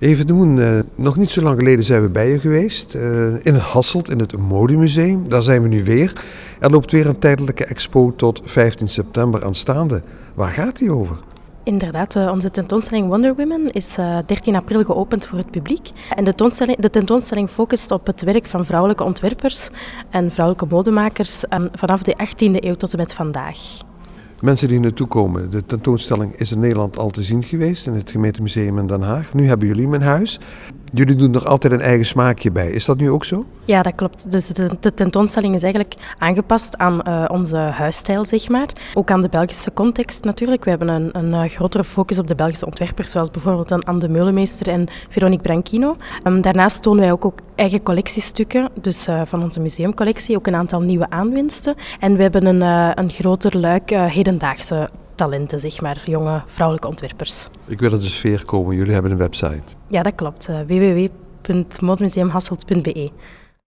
Even doen, uh, nog niet zo lang geleden zijn we bij je geweest. Uh, in Hasselt, in het Modemuseum. Daar zijn we nu weer. Er loopt weer een tijdelijke expo tot 15 september aanstaande. Waar gaat die over? Inderdaad, uh, onze tentoonstelling Wonder Women is 13 april geopend voor het publiek. En de tentoonstelling, de tentoonstelling focust op het werk van vrouwelijke ontwerpers en vrouwelijke modemakers vanaf de 18e eeuw tot en met vandaag. Mensen die naartoe komen, de tentoonstelling is in Nederland al te zien geweest in het gemeentemuseum in Den Haag. Nu hebben jullie mijn huis. Jullie doen er altijd een eigen smaakje bij. Is dat nu ook zo? Ja, dat klopt. Dus de, tentoonstelling is eigenlijk aangepast aan uh, onze huisstijl, zeg maar. Ook aan de Belgische context natuurlijk. We hebben een, een uh, grotere focus op de Belgische ontwerpers, zoals bijvoorbeeld een Anne de Meulemeester en Veronique Branchino. Um, daarnaast tonen wij ook, ook eigen collectiestukken, dus uh, van onze museumcollectie, ook een aantal nieuwe aanwinsten. En we hebben een, een groter luik hedendaagse talenten, zeg maar, jonge vrouwelijke ontwerpers. Ik wil uit de sfeer komen. Jullie hebben een website. Ja, dat klopt. Uh, www.modemuseumhasselt.be